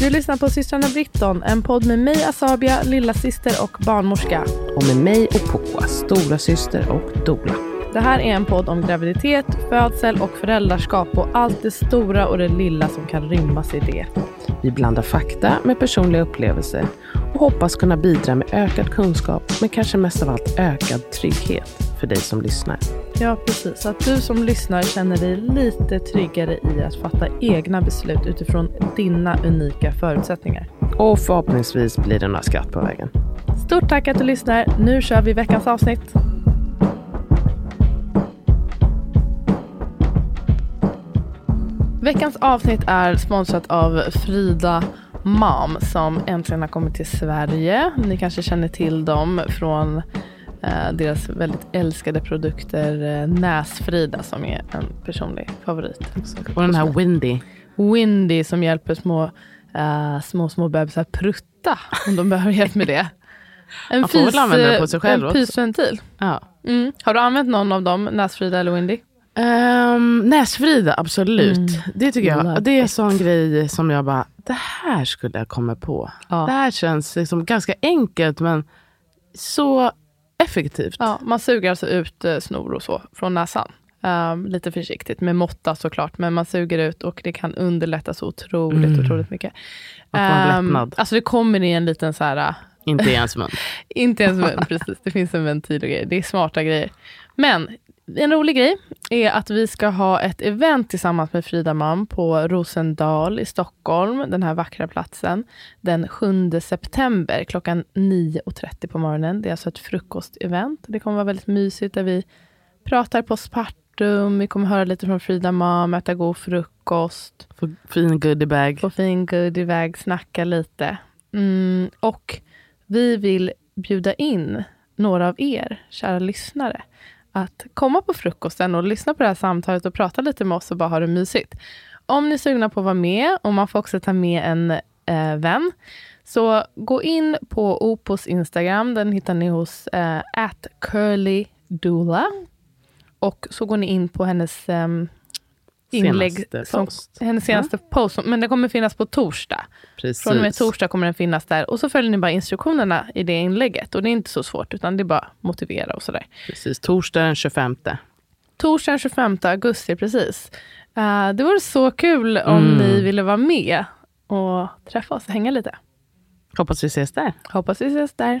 Du lyssnar på systrarna Britton, en podd med mig Asabia, lilla syster och barnmorska. Och med mig och Poa, stora syster och dola. Det här är en podd om graviditet, födsel och föräldraskap och allt det stora och det lilla som kan rymmas i det. Vi blandar fakta med personliga upplevelser och hoppas kunna bidra med ökad kunskap, men kanske mest av allt ökad trygghet för dig som lyssnar. Ja, precis. Att du som lyssnar känner dig lite tryggare i att fatta egna beslut utifrån dina unika förutsättningar. Och förhoppningsvis blir det några skratt på vägen. Stort tack att du lyssnar. Nu kör vi veckans avsnitt. Veckans avsnitt är sponsrat av Frida Mom som äntligen har kommit till Sverige. Ni kanske känner till dem från deras väldigt älskade produkter eh, Näsfrida som är en personlig favorit. Och den här Windy. Windy som hjälper små, eh, små, små bebisar prutta om de behöver hjälp med det. En Man får väl använda det på sig själv en också. pysventil. Ja. Mm. Har du använt någon av dem, Näsfrida eller Windy? Um, Näsfrida, absolut. Mm. Det tycker Love jag. Det är en sån grej som jag bara, det här skulle jag komma på. Ja. Det här känns liksom ganska enkelt men så effektivt. Ja, man suger alltså ut eh, snor och så från näsan. Ehm, lite försiktigt, med måtta såklart, men man suger ut och det kan underlätta så otroligt, Mm. otroligt mycket. Lättnad. Alltså det kommer i en liten så här, äh, Inte i ens mun. inte ens mun, precis, det finns en ventil och grejer. Det är smarta grejer. Men en rolig grej är att vi ska ha ett event tillsammans med Frida Mam på Rosendal i Stockholm, den här vackra platsen, den 7 september klockan 9.30 på morgonen. Det är alltså ett frukostevent. Det kommer vara väldigt mysigt där vi pratar på spartum, vi kommer höra lite från Frida Mam, äta god frukost, Få fin goodiebag. få fin goodiebag, snacka lite. Mm, och vi vill bjuda in några av er, kära lyssnare, att komma på frukosten och lyssna på det här samtalet och prata lite med oss och bara ha det mysigt. Om ni är sugna på att vara med, och man får också ta med en eh, vän, så gå in på Opos Instagram, den hittar ni hos eh, @curlydoula. Och så går ni in på hennes ehm, inlägg, Senaste som, post. hennes senaste post, men den kommer finnas på torsdag. Precis. Från och med torsdag kommer den finnas där. Och så följer ni bara instruktionerna i det inlägget. Och det är inte så svårt, utan det är bara motivera och sådär. Precis. Torsdag den 25. Torsdag den 25 augusti, precis. Eh, det vore så kul om Mm. ni ville vara med och träffa oss och hänga lite. Hoppas vi ses där. Hoppas vi ses där.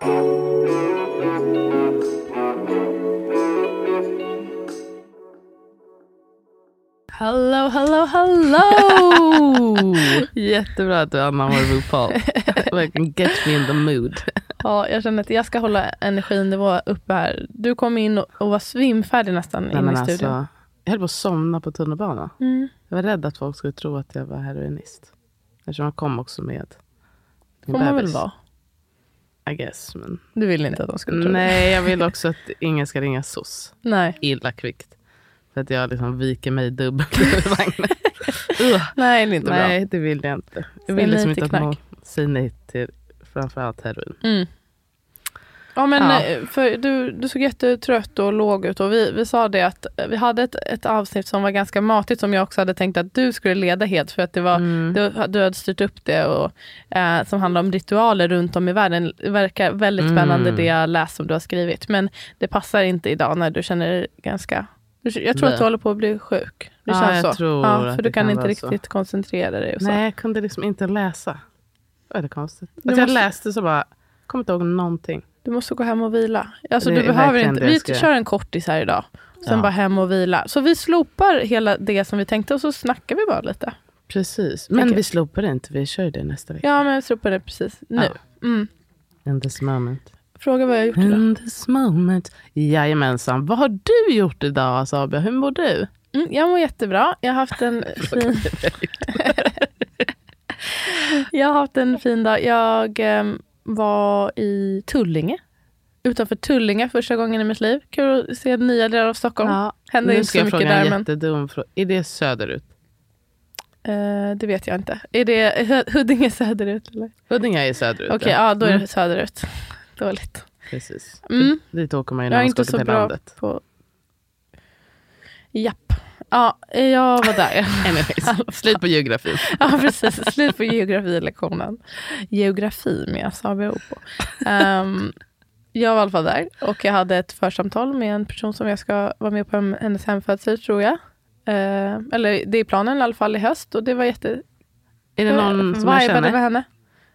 Hello, hello, hello! Jättebra att du anammar RuPaul. Verkligen get me in the mood. ja, jag känner att jag ska hålla energinivå uppe här. Du kom in och, och var svimfärdig nästan Nej, i studion. alltså, jag höll på att somna på tunnelbanan. Mm. Jag var rädd att folk skulle tro att jag var heroinist. Eftersom jag kom också med min får man väl bebis. vara. I guess. Men... Du vill inte att de skulle tro? Nej, jag vill också att ingen ska ringa SOS. Nej. Illa kvickt. För att jag liksom viker mig dubbelt i vagnen. Nej, det är inte Nej, det vill jag inte. Jag vill liksom nej inte att någon säger nej till framförallt heroin. bra. Mm. Ja, men Ja. eh, För du, du såg jättetrött och låg ut och vi, vi sa det att eh, vi hade ett, ett avsnitt som var ganska matigt som jag också hade tänkt att du skulle leda helt för att det var, Mm. du, du hade styrt upp det och eh, som handlar om ritualer runt om i världen. Det verkar väldigt Mm. spännande det jag läst som du har skrivit men det passar inte idag när du känner dig ganska jag tror att du håller på att bli sjuk. Det Ja, känns jag så. tror ja, för du kan, kan inte vara så. riktigt koncentrera dig. Nej, jag kunde liksom inte läsa. Det var det konstigt. Att jag måste- läste så bara, kommer inte ihåg någonting. Du måste gå hem och vila. Alltså, Det du behöver inte. Vi ska kör en kortis här idag. Sen Ja. bara hem och vila. Så vi slopar hela det som vi tänkte och så snackar vi bara lite. Precis. Men Okej. vi slopar det inte, vi kör det nästa vecka. Ja, men vi slopar det precis nu. Ja. Mm. In this moment. Fråga vad jag har gjort idag. In this moment. Jajamensan. Vad har du gjort idag Sabia? Hur mår du? Mm, jag mår jättebra. Jag har haft en fin... jag har haft en fin dag. Jag em, var i Tullinge. Utanför Tullinge första gången i mitt liv. Kul att se nya delar av Stockholm. Ja, Händer nu inte ska så jag mycket fråga en där, men jättedum fråga. Är det söderut? eh, det vet jag inte. Är det Hu- Huddinge söderut? Eller? Huddinge är söderut. Okej, ja då är det Mm, söderut. Dåligt. Precis. Mm. Dit åker man ju Jag när är man ska inte åka så till bra landet. på... Japp. Ja, jag var där. Anyways, slut på geografin. Ja, precis. Slut på geografilektionen. Geografi med SABO på. Ehm, jag var i alla fall där och jag hade ett församtal med en person som jag ska vara med på en- hennes hemfödsel, tror jag. Eh, eller det är planen i alla fall i höst och det var jätte... Är det någon som jag känner? med henne.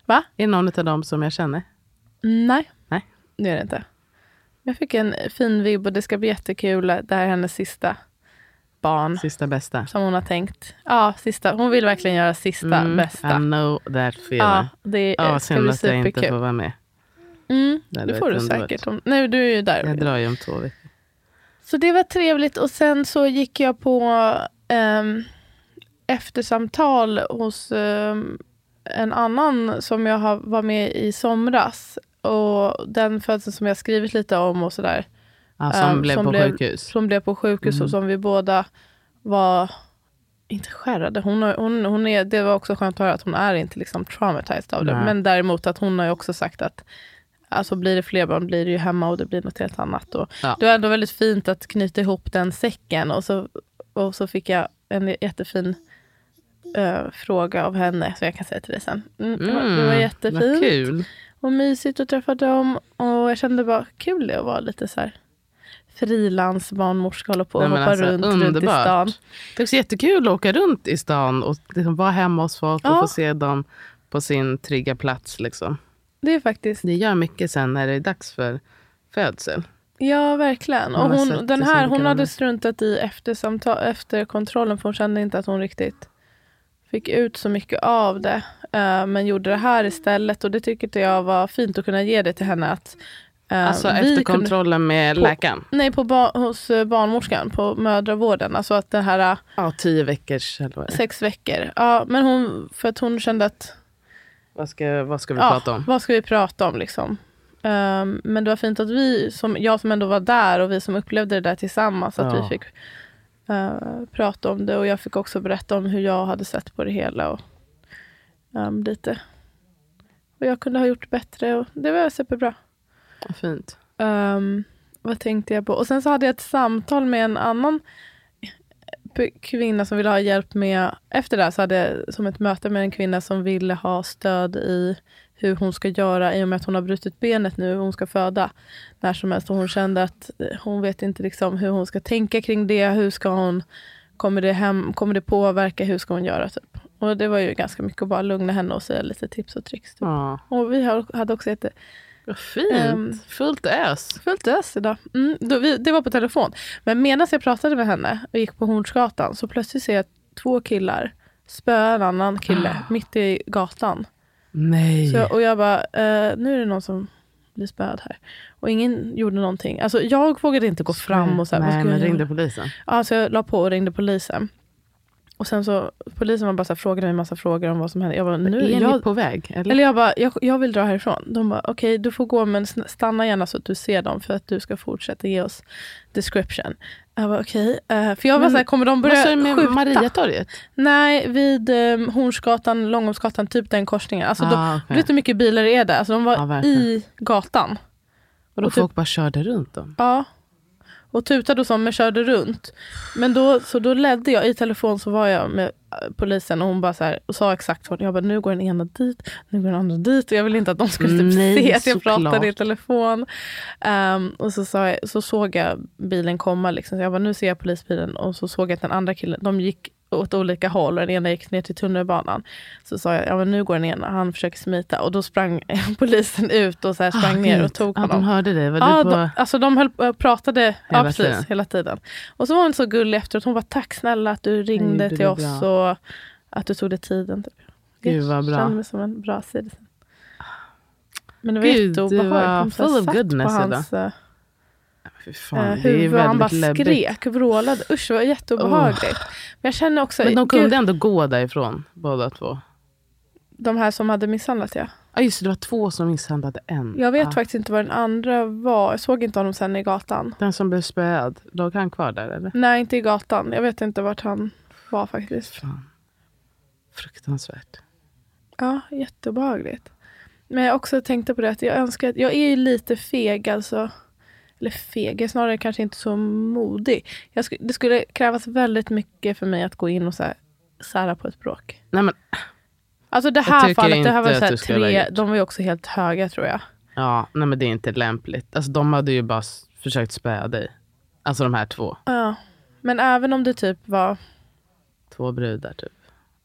Är det någon av dem som jag känner? Nej, Nej. det är det inte. Jag fick en fin vibb och det ska bli jättekul. Det här är hennes sista barn Sista bästa? som hon har tänkt. Ja, sista. Hon vill verkligen göra sista Mm, bästa. I know that feeling. Ja, det Ja, eh, ska synd bli att jag inte superkul. får vara med. Mm, Det får du säkert. Om, nej, du är ju där. Jag drar ju om två veckor. Så det var trevligt och sen så gick jag på um, eftersamtal hos ehm, en annan som jag har, var med i somras. Och den födseln som jag skrivit lite om och sådär. Ja, som Ehm, blev som på blev- sjukhus. Som blev på sjukhus Mm. och som vi båda var, inte skärrade. Hon, har- hon, hon är, det var också skönt att höra att hon är inte liksom traumatized av det. Nej. Men däremot att hon har ju också sagt att Alltså blir det fler barn blir det ju hemma och det blir något helt annat. Och Ja. Det var ändå väldigt fint att knyta ihop den säcken. Och så, och så fick jag en jättefin eh, fråga av henne som jag kan säga till dig sen. Mm, det, var, det var Mm, jättefint Vad kul. och mysigt att träffa dem. Och jag kände bara kul det att vara lite så här frilansbarnmorska, hålla på och Nej, men hoppa alltså, runt, runt i stan. Det är också jättekul att åka runt i stan och liksom vara hemma hos folk och Ja. få se dem på sin trygga plats. Liksom. Det är faktiskt, Det gör mycket sen när det är dags för födsel. ja verkligen. Och hon, den här, hon hade struntat i eftersamtal, efterkontrollen för hon kände inte att hon riktigt fick ut så mycket av det. eh, men gjorde det här istället och det tyckte jag var fint att kunna ge det till henne. Att, Alltså vi efter kunde- kontrollen med På- läkaren. Nej, på ba- hos eh, barnmorskan på mödravården. Alltså att det här eh, Ja, tio veckors. Eller sex veckor. Ja, men hon, för att hon kände att vad, ska, vad ska vi ja, prata om? vad ska vi prata om liksom? Ehm, men det var fint att vi, som, jag som ändå var där och vi som upplevde det där tillsammans, att Ja. vi fick eh, prata om det. Och jag fick också berätta om hur jag hade sett på det hela. Och, um, lite vad jag kunde ha gjort bättre. Och det var superbra. Vad Fint. Ehm, vad tänkte jag på? Och sen så hade jag ett samtal med en annan kvinna som ville ha hjälp med, efter det här så hade jag som ett möte med en kvinna som ville ha stöd i hur hon ska göra i och med att hon har brutit benet nu och hon ska föda när som helst. Och hon kände att hon vet inte liksom hur hon ska tänka kring det. Hur ska hon, kommer det, hem, kommer det påverka? Hur ska hon göra? Typ. Och det var ju ganska mycket att bara lugna henne och säga lite tips och tricks. Typ. Ja. Och vi hade också jätte, Vad fint. Ehm, Fullt ös. Fullt ös idag. Mm, då, vi, det var på telefon. Men medan jag pratade med henne och gick på Hornsgatan så plötsligt ser jag två killar spöa en annan kille mitt i gatan. Nej. Så jag, och jag bara, eh, nu är det någon som blir spöad här. Och ingen gjorde någonting. Alltså jag vågade inte gå fram och så här, vad Nej, ska men jag ringde göra? polisen. Ja, så jag la på och ringde polisen. Och sen så, polisen var bara så här, frågade mig en massa frågor om vad som hände. Jag bara, nu, är jag, ni på väg? Eller? eller jag bara, jag, jag vill dra härifrån. De bara, okej du får gå men stanna gärna så att du ser dem för att du ska fortsätta ge oss description. Jag bara okej, eh, för jag var Men så här, kommer de Vad sa du börja med skjuta? Mariatorget? Nej, vid um, Hornsgatan, Långholmsgatan, typ den korsningen. Alltså, de, Ah, Du vet hur mycket bilar det är där? Alltså, de var verkligen. i gatan. Och då och typ- folk bara körde runt dem? Ja. Och tutade och så, men körde runt. Men då, så då ledde jag, i telefon så var jag med eh, polisen och hon bara så här, och sa exakt vad jag bara, nu går den ena dit, nu går den andra dit. Och jag ville inte att de skulle typ Nej, se att jag pratade i telefon. Ehm, och så, sa jag, så såg jag bilen komma, liksom. så jag bara, nu ser jag polisbilen. Och så såg jag att den andra killen, de gick åt olika håll och den ena gick ner till tunnelbanan. Så sa jag, ja men nu går den ena, han försöker smita. Och då sprang polisen ut och så sprang ner och tog Ah, ja, honom. de hörde det. Var Ja, du på... de, alltså de höll, äh, pratade ja, Hela precis, tiden. hela tiden. Och så var hon så gullig efteråt. Hon var tack snälla att du ringde till oss och att du tog dig tiden. Typ. Gud, vad bra. Jag kände mig som en bra citizen. Men det var Gud, jätteobehagligt. var De så här full of goodness idag. Fy fan, eh, det är han bara läbbigt. skrek, vrålade. Usch, det var jätteobehagligt. Men jag känner också, Men de gud, kunde ändå gå därifrån, båda två. de här som hade misshandlat ja. Ja just det, det var två som misshandlade en. Jag vet Ja. faktiskt inte vad den andra var. Jag såg inte honom sen i gatan. Den som blev spöad, låg han kvar där eller? Nej, inte i gatan. Jag vet inte vart han var faktiskt. Fan. Fruktansvärt. Ja, jätteobehagligt. Men jag också tänkte på det att jag önskar att jag är ju lite feg alltså. Eller feg, jag är snarare kanske inte så modig. Jag sk- det skulle krävas väldigt mycket för mig att gå in och så här, sära på ett bråk. Nej men, Alltså det här fallet, det här var så här tre, de var ju också helt höga tror jag. ja, nej men det är inte lämpligt. Alltså de hade ju bara försökt spöa dig. Alltså de här två. Ja. Men även om det typ var, Två brudar typ.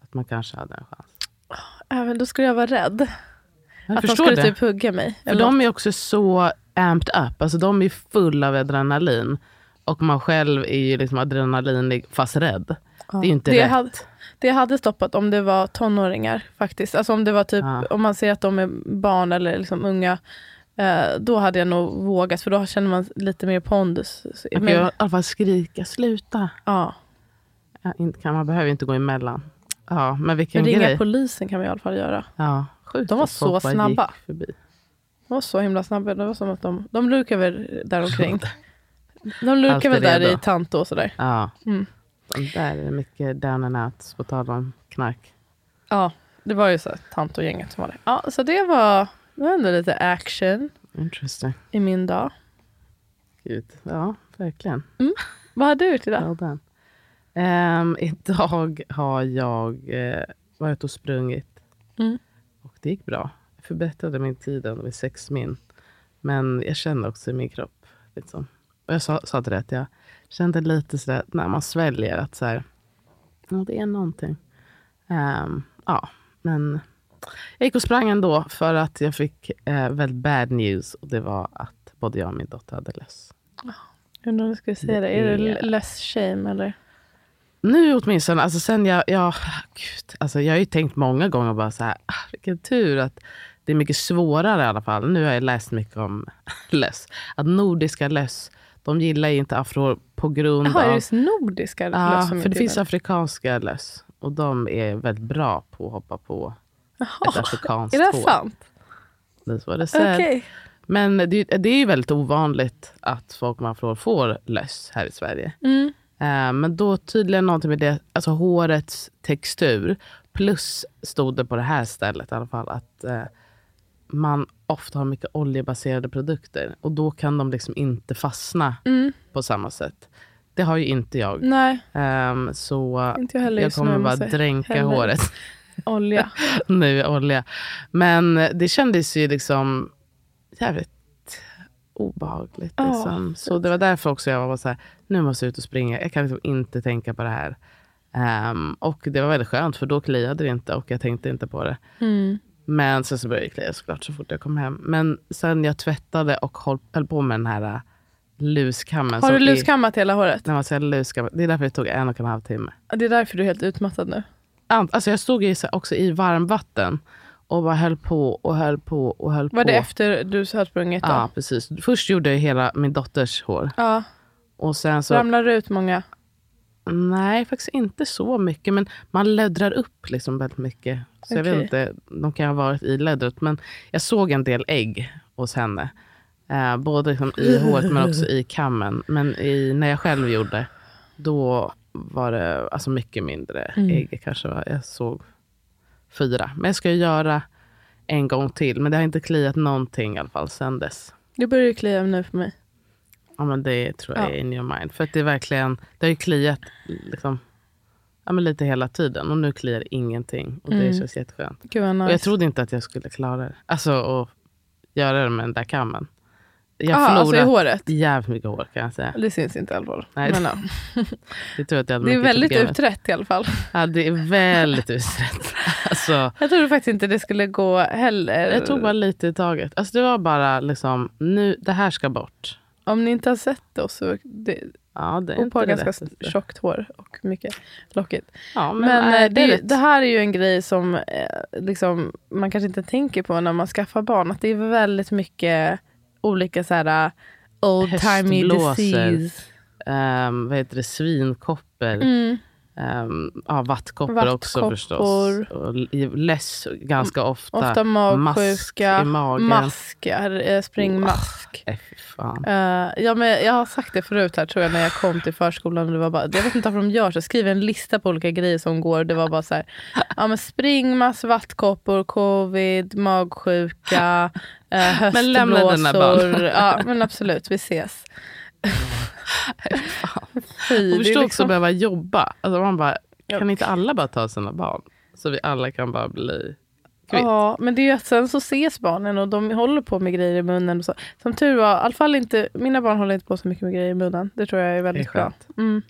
Att man kanske hade en chans. även då skulle jag vara rädd. Jag att de skulle det. typ hugga mig. För de är också så amped up. Alltså de är full av adrenalin. Och man själv är ju liksom adrenalinig fast rädd. Det är ju inte det rätt. hade, det hade stoppat om det var tonåringar faktiskt. Alltså om det var typ, Ja. om man ser att de är barn eller liksom unga. Eh, då hade jag nog vågat för då känner man lite mer pondus. Man kan ju i alla fall skrika, sluta. ja. Ja, inte, kan, man behöver inte gå emellan. Ja, men vilken Men ringa grej. polisen kan vi i alla fall göra. Ja, sjukt De var så snabba. gick Förbi. De var så himla snabba. Det var som att de, de lukar väl där omkring. De lukar Alltid väl där i Tanto och sådär. Ja. Mm. Där är mycket down and out, på tal om knark. Ja, det var ju så Tanto-gänget som var det. Ja, så det var, det var ändå lite action Interesting. i min dag. Gud. Ja, verkligen. Vad har du gjort idag? Well. Ehm, idag har jag eh, varit och sprungit. Mm. Och det gick bra. Förbättrade min tid ändå med sex min. Men jag kände också i min kropp. Liksom. Och jag sa, sa till det att jag kände lite sådär när man sväljer att så här, ja, det är någonting. Ehm, ja, men jag gick och sprang ändå för att jag fick eh, väldigt bad news. Och det var att både jag och min dotter hade löss. Jag undrar om du skulle säga det. Det Är det less shame eller? Nu åtminstone, alltså sen jag, jag, gud, alltså jag har ju tänkt många gånger bara så här, ah, vilken tur att det är mycket svårare i alla fall. Nu har jag läst mycket om löss. Att nordiska löss, de gillar inte afro på grund Jaha, är det av... nordiska Ja, löss som för det finns afrikanska löss. Och de är väldigt bra på att hoppa på ett Jaha, afrikanskt är det hår. sant? Det är så det säger. Okej. Men det, det är ju väldigt ovanligt att folk med afro får löss här i Sverige. Mm. Eh, Men då tydligen någonting med det, alltså hårets textur. Plus stod det på det här stället i alla fall att eh, man ofta har mycket oljebaserade produkter. Och då kan de liksom inte fastna Mm. på samma sätt. Det har ju inte jag. Nej, Ehm, så inte jag heller jag kommer bara dränka hälla i håret Olja. nu olja. Men det kändes ju liksom jävligt obehagligt. Ja, Liksom. Så det var därför också jag var så här, nu måste jag ut och springa. Jag kan liksom inte tänka på det här. Ehm, och det var väldigt skönt för då kliade det inte och jag tänkte inte på det. Mm. Men sen så började det klia såklart så fort jag kom hem. Men sen jag tvättade och höll, höll på med den här äh, luskammen. Har du luskammat hela håret? när man säger luskam, det är därför det tog en och en halv timme. Det är därför du är helt utmattad nu. Alltså jag stod ju så- också i varmvatten och bara höll på och höll på och höll Var på. det efter du har sprungit då? Ja, precis. Först gjorde jag hela min dotters hår. Ja. Och sen så, Ramlar det ut många? Nej faktiskt inte så mycket. Men man löddrar upp liksom väldigt mycket. Så jag Okej. vet inte, de kan ha varit i löddret. Men jag såg en del ägg hos henne. Eh, både liksom i håret men också i kammen. Men i, när jag själv gjorde, då var det alltså mycket mindre Mm. ägg. Kanske var, jag såg fyra. Men jag ska ju göra en gång till. Men det har inte kliat någonting i alla fall sen dess. Det börjar ju klia nu för mig. Ja, men det tror jag Ja. är in your mind. För att det är verkligen, det har ju kliat liksom, ja, men lite hela tiden. Och nu kliar det ingenting. Och det Mm. känns jätteskönt. Gud nice. Och jag trodde inte att jag skulle klara det. Alltså att göra det med den där kammen. Jag har alltså i förlorat håret? jävligt mycket hår kan jag säga. Det syns inte i alla fall. Nej, Men, det- tror att jag hade Det är väldigt problem. utrett i alla fall. Ja, det är väldigt utrett. Alltså, Jag trodde faktiskt inte det skulle gå heller. jag tog bara lite i taget. Alltså, det var bara liksom, nu, det här ska bort. Om ni inte har sett det så... Det, Ja, det är Och på det ganska lättaste. tjockt hår och mycket lockigt. Ja, men, Men, nej, eh, det, rätt. det här är ju en grej som eh, liksom, man kanske inte tänker på när man skaffar barn. Att det är väldigt mycket olika så här old timey disease. Ehm, vad heter det? Svinkoppor. Mm. Ehm, ja, vattkoppor också Vattkoppor. förstås. Och less ganska ofta. Ofta Mask magsjuka, i magen. maskar, eh, springmask. Fy fan. Eh, ja, men jag har sagt det förut här tror jag när jag kom till förskolan. Och det var bara, jag vet inte varför de gör så. Skriv en lista på olika grejer som går. Det var bara så här, ja, men springmask, vattkoppor, covid, magsjuka, uh, Men lämna dina höstblåsor. Ja, men absolut, vi ses. Fy, Och det är förstå också liksom- att behöva jobba. Alltså man bara, Ja. kan inte alla bara ta sina barn? Så vi alla kan bara bli kvitt. Ja, men det är ju att sen så ses barnen och de håller på med grejer i munnen. Och så. Som tur var, i alla fall inte, mina barn håller inte på så mycket med grejer i munnen. Det tror jag är väldigt bra. skönt. Mm.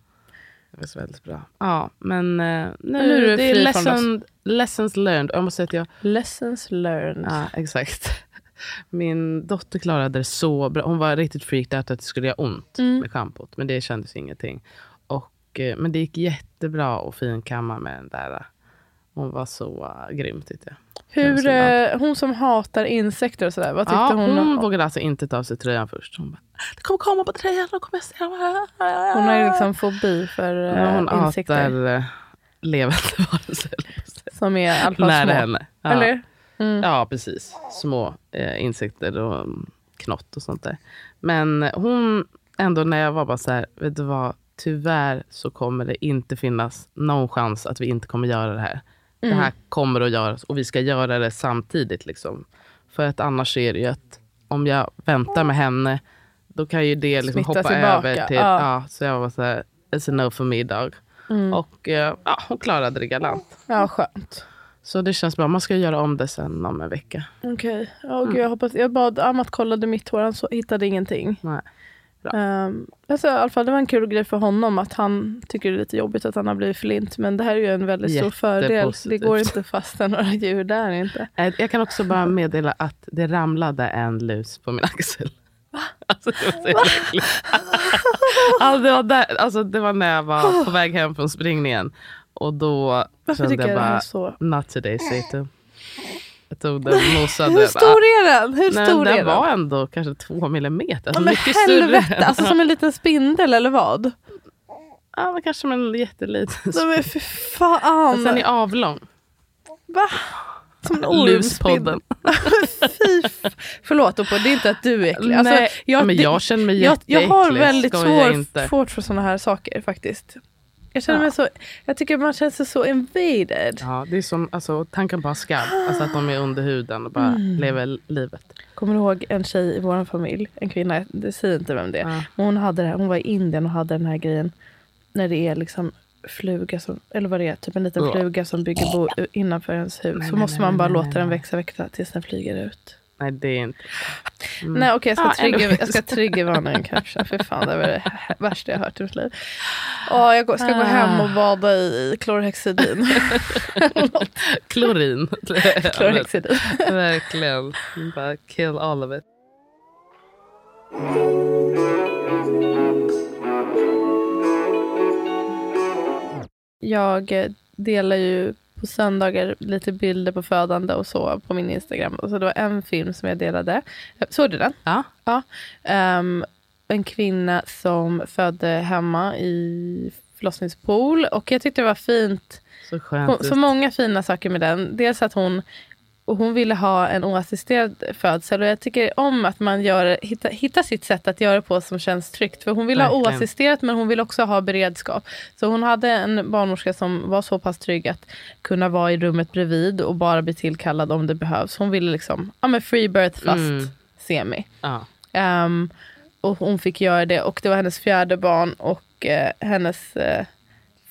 Det var väldigt bra. Ja, men eh, nu, nu är du det är lesson, lessons learned. Jag måste säga att jag Lessons learned. Ja, exakt. Min dotter klarade det så bra. Hon var riktigt freaked out att det skulle göra ont Mm. med schampot. Men det kändes ingenting. Och, eh, men det gick jättebra att finkamma med den där. Hon var så uh, grym tyckte jag. Hur, Hon eh, hon som hatar insekter och sådär, vad tyckte Ja, hon? hon om- vågade alltså inte ta av sig tröjan först. Hon bara, det kommer komma på tröjan. Då kommer jag se dem." Hon har ju liksom fobi för Ja, hon eh, insekter. hatar uh, levande varelser. Som är fall Nära små. henne. Ja. Eller? Mm. Ja, precis. Små eh, insekter och mm, knott och sånt där. Men hon, ändå när jag var bara så här, vet du vad, tyvärr så kommer det inte finnas någon chans att vi inte kommer göra det här. Mm. Det här kommer att göras och vi ska göra det samtidigt. Liksom. För att annars är det ju att om jag väntar med henne, då kan ju det liksom hoppa tillbaka, över till... ja. Ja. så jag var så här, it's a no for me dog. Mm. Och eh, ja, hon klarade det galant. Ja, skönt. Så det känns bra. Man ska göra om det sen om en vecka. Okej. Ja, Mm. gud, jag, hoppas, jag bad Amat kollade mitt hår, han så, hittade ingenting. Nej. Bra. Um, alltså, I alla fall, det var en kul grej för honom att han tycker det är lite jobbigt att han har blivit flint. Men det här är ju en väldigt stor fördel. Det går inte fast några djur där inte. Eh, Jag kan också bara meddela att det ramlade en lus på min axel. Alltså, det, var så äckligt. alltså, det, var där, alltså, det var när jag var på väg hem från springningen. Och då Varför kände jag bara, så... not today Satan. Jag tog den, mosade. Hur stor är den? Hur Nej, stor den är den? var ändå kanske två millimeter. Alltså, men mycket helvete, större. alltså som en liten spindel eller vad? Ja, men kanske som en jätteliten. Nej, men fy fan. Och sen är avlång. Va? Som en. Luspodden. Fy Förlåt Oppo, det är inte att du är äcklig. Alltså, Nej, jag, men det- jag känner mig jag, jag har jätteäcklig, väldigt svår, svårt för sådana här saker faktiskt. Jag känner Ja. mig så, jag tycker man känner sig så invaded. Ja, det är som alltså, tanken på ha skabb. Alltså att de är under huden och bara Mm. lever livet. Kommer du ihåg en tjej i vår familj, en kvinna, det säger inte vem det är. Ja. Men hon, hade det här, hon var i Indien och hade den här grejen när det är liksom fluga som, eller vad det är, typ en liten Ja. fluga som bygger bo innanför ens hus. Nej, så nej, måste nej, man bara låta den växa, växa tills den flyger ut. Nej, det är inte... Mm. Nej okej, jag ska Ah, anyways. jag ska varningen kanske. För fan, det var det värsta jag hört i mitt liv. Åh, jag ska gå hem Ah. och bada i klorhexidin. Klorin. klorhexidin. Verkligen. Bara kill all of it. Jag eh, delar ju på söndagar lite bilder på födande och så på min Instagram. Så det var en film som jag delade. Såg du den? Ja. Ja. Ehm, en kvinna som födde hemma i förlossningspool. Och jag tyckte det var fint. Så så många fina saker med den. Dels att hon, och hon ville ha en oassisterad födsel. Och jag tycker om att man gör, hitta, hittar sitt sätt att göra på som känns tryggt. För hon ville ha oassisterat men hon ville också ha beredskap. Så hon hade en barnmorska som var så pass trygg att kunna vara i rummet bredvid och bara bli tillkallad om det behövs. Hon ville liksom, ja men free birth fast Mm. semi. Ja. Ehm, och hon fick göra det och det var hennes fjärde barn och eh, hennes eh,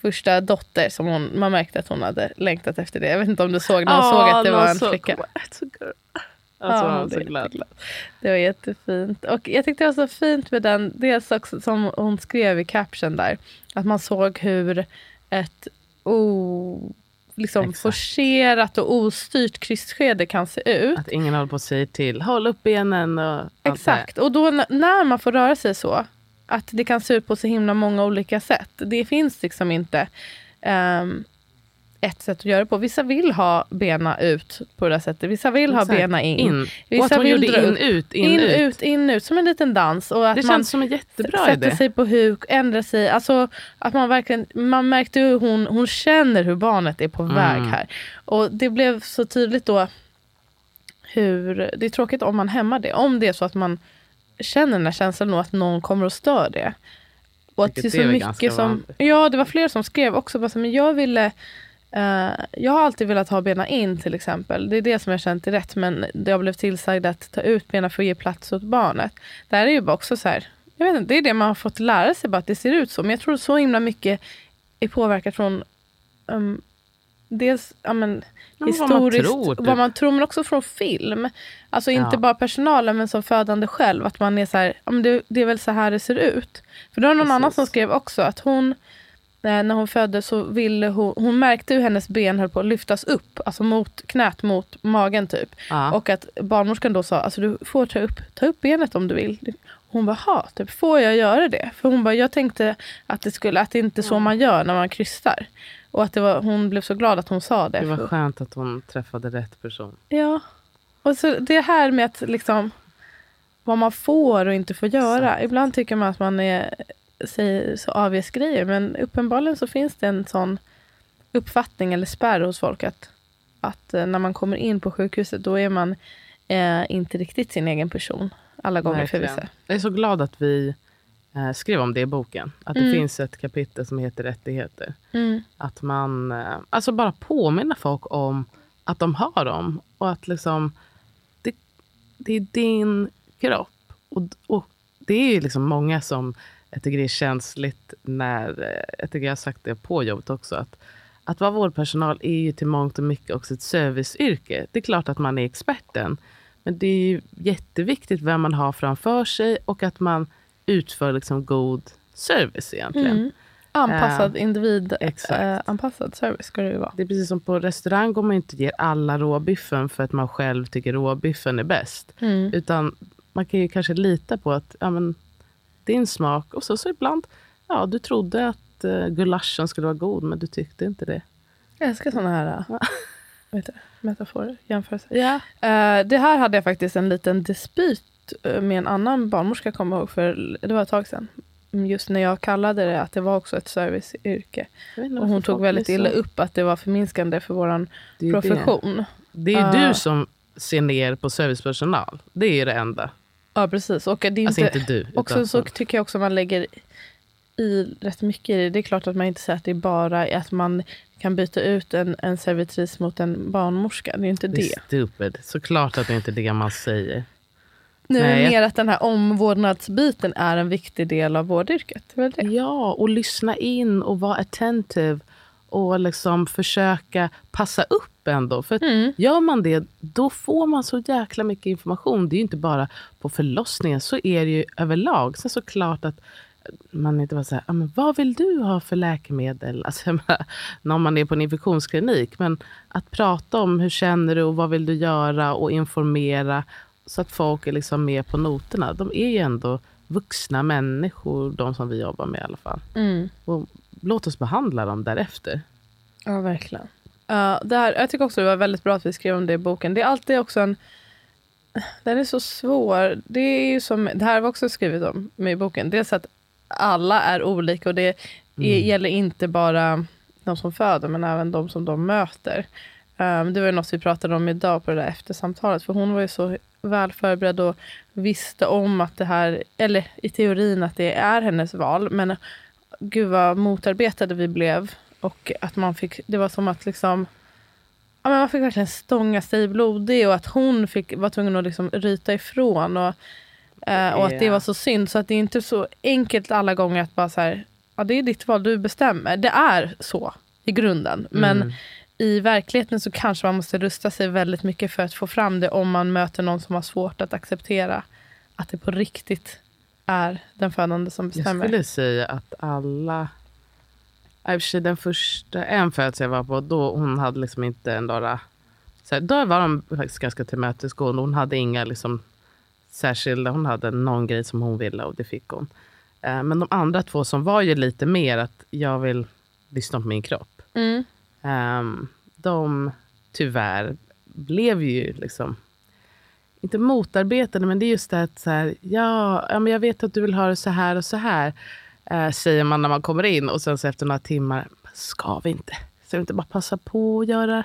första dotter som hon, man märkte att hon hade längtat efter det. Jag vet inte om du såg när hon Ah, såg att det var en så- flicka. Alltså, Ja, det så är glad. jätteglad. Det var jättefint. Och jag tyckte det var så fint med den, dels också som hon skrev i caption där, att man såg hur ett o, liksom Exakt. forcerat och ostyrt krysskede kan se ut. Att ingen håller på att säga till. Håll upp benen. Och. Exakt. Och då när man får röra sig så, att det kan se ut på så himla många olika sätt. Det finns liksom inte um, ett sätt att göra det på. Vissa vill ha bena ut på det där sättet. Vissa vill Exakt. ha bena in. in. Vissa och att hon vill gjorde in, ut, in, in, ut. ut, in, ut. Som en liten dans. Och att Det man känns som en jättebra sätter idé. sig på huk, ändrar sig. Alltså, att man, verkligen, man märkte hur hon, hon känner hur barnet är på Mm. väg här. Och det blev så tydligt då hur... Det är tråkigt om man hämmar det. Om det är så att man känner den här känslan att någon kommer och stör det. Och att det är så mycket som... vanligt. Ja, det var fler som skrev också. Bara så, men jag ville... eh, jag har alltid velat ha bena in till exempel. Det är det som jag känt är rätt. Men jag blev tillsagd att ta ut benen för att ge plats åt barnet. Det här är ju bara också så här. Jag vet inte, det är det man har fått lära sig. Bara att det ser ut så. Men jag tror så himla mycket är påverkat från um, dels ja, men, Ja, men vad man historiskt, tror, typ. vad man tror, men också från film. Alltså inte Ja. bara personalen, men som födande själv. Att man är så här, ja, men det, det är väl så här det ser ut. För det var någon Precis. annan som skrev också att hon, eh, när hon föddes så ville hon, hon märkte hur hennes ben höll på att lyftas upp, alltså mot knät mot magen typ. Ja. Och att barnmorskan då sa, alltså du får ta upp, ta upp benet om du vill. Hon bara, ha, typ, får jag göra det? För hon bara, jag tänkte att det, skulle, att det inte är så man gör när man krystar. Och att det var, hon blev så glad att hon sa det. Det var skönt att hon träffade rätt person. Ja. Och så det här med att liksom vad man får och inte får göra. Exakt. Ibland tycker man att man är, säger så avges grejer. Men uppenbarligen så finns det en sån uppfattning eller spärr hos folk att, att eh, när man kommer in på sjukhuset då är man eh, inte riktigt sin egen person. Alla gånger för Verkligen. vissa. Jag är så glad att vi eh, skrev om det i boken. Att det Mm. finns ett kapitel som heter rättigheter. Mm. Att man eh, alltså bara påminner folk om att de har dem. Och att liksom det, det är din kropp. Och, och det är ju liksom många som jag tycker det är känsligt när, eh, jag tycker jag har sagt det på jobbet också, att, att vara vårdpersonal är ju till mångt och mycket också ett serviceyrke. Det är klart att man är experten. Men det är ju jätteviktigt vem man har framför sig och att man utför liksom god service egentligen. Mm. Anpassad individ, exakt. eh, anpassad service ska det ju vara. Det är precis som på restaurang om man inte ger alla råbiffen för att man själv tycker råbiffen är bäst. Mm. Utan man kan ju kanske lita på att ja, men, din smak. Och så, så ibland, ja du trodde att uh, gulaschen skulle vara god men du tyckte inte det. Jag älskar såna här vet du, metaforer, jämförelser. Eh, det här hade jag faktiskt en liten dispyt eh, med en annan barnmorska, kommer jag ihåg, för det var ett tag sedan. Mm, Just när jag kallade det att det var också ett serviceyrke. Och hon tog väldigt illa upp att det var förminskande för vår ju det. profession. Det är ju Ah. du som ser ner på servicepersonal. Det är det enda. Ja, precis. Och det är Alltså inte, inte du. också så tycker jag också man lägger i rätt mycket i det. Det är klart att man inte säger att det är bara att man kan byta ut en, en servitris mot en barnmorska. Det är inte det det. är stupid. Såklart att det inte är det man säger. Nu är det mer att den här omvårdnadsbiten är en viktig del av vårdyrket. Det det. Ja, och lyssna in och vara attentive. Och liksom försöka passa upp ändå. För Mm. gör man det, då får man så jäkla mycket information. Det är ju inte bara på förlossningen, så är det ju överlag. Sen så klart att man inte bara säger, "Ja, men vad vill du ha för läkemedel? Alltså, menar, när man är på en infektionsklinik. Men att prata om hur känner du och vad vill du göra och informera så att folk är liksom med på noterna. De är ju ändå vuxna människor, de som vi jobbar med i alla fall. Mm. Och låt oss behandla dem därefter. Ja, verkligen. Ja, det här, jag tycker också det var väldigt bra att vi skrev om det i boken. Det är alltid också en... Den är så svår. Det är ju som, det här vi också skrivit om i boken. Dels att alla är olika och det är, gäller inte bara de som föder men även de som de möter. Um, det var något vi pratade om idag på det där eftersamtalet. För hon var ju så väl förberedd och visste om att det här, eller i teorin att det är hennes val. Men gud vad motarbetade vi blev. Och att man fick, det var som att liksom Ja, men man fick verkligen stånga sig blodig och att hon fick, var tvungen att liksom ryta ifrån. Och, eh, och att det var så synd. Så att det är inte så enkelt alla gånger att bara så här, ja det är ditt val, du bestämmer. Det är så i grunden. Men Mm. i verkligheten så kanske man måste rusta sig väldigt mycket för att få fram det om man möter någon som har svårt att acceptera att det på riktigt är den födande som Jag bestämmer. skulle säga att alla... I den första, en födsel jag var på, då hon hade liksom inte några... Så här, då var de faktiskt ganska tillmötesgående. Hon hade inga liksom, särskilda, hon hade någon grej som hon ville och det fick hon. Eh, men de andra två som var ju lite mer att jag vill lyssna på min kropp. Mm. Ehm, de tyvärr blev ju liksom, inte motarbetade, men det är just det att så här, ja, ja, men jag vet att du vill ha det så här och så här, eh, säger man när man kommer in. Och sen så efter några timmar, ska vi inte? Ska vi inte bara passa på att göra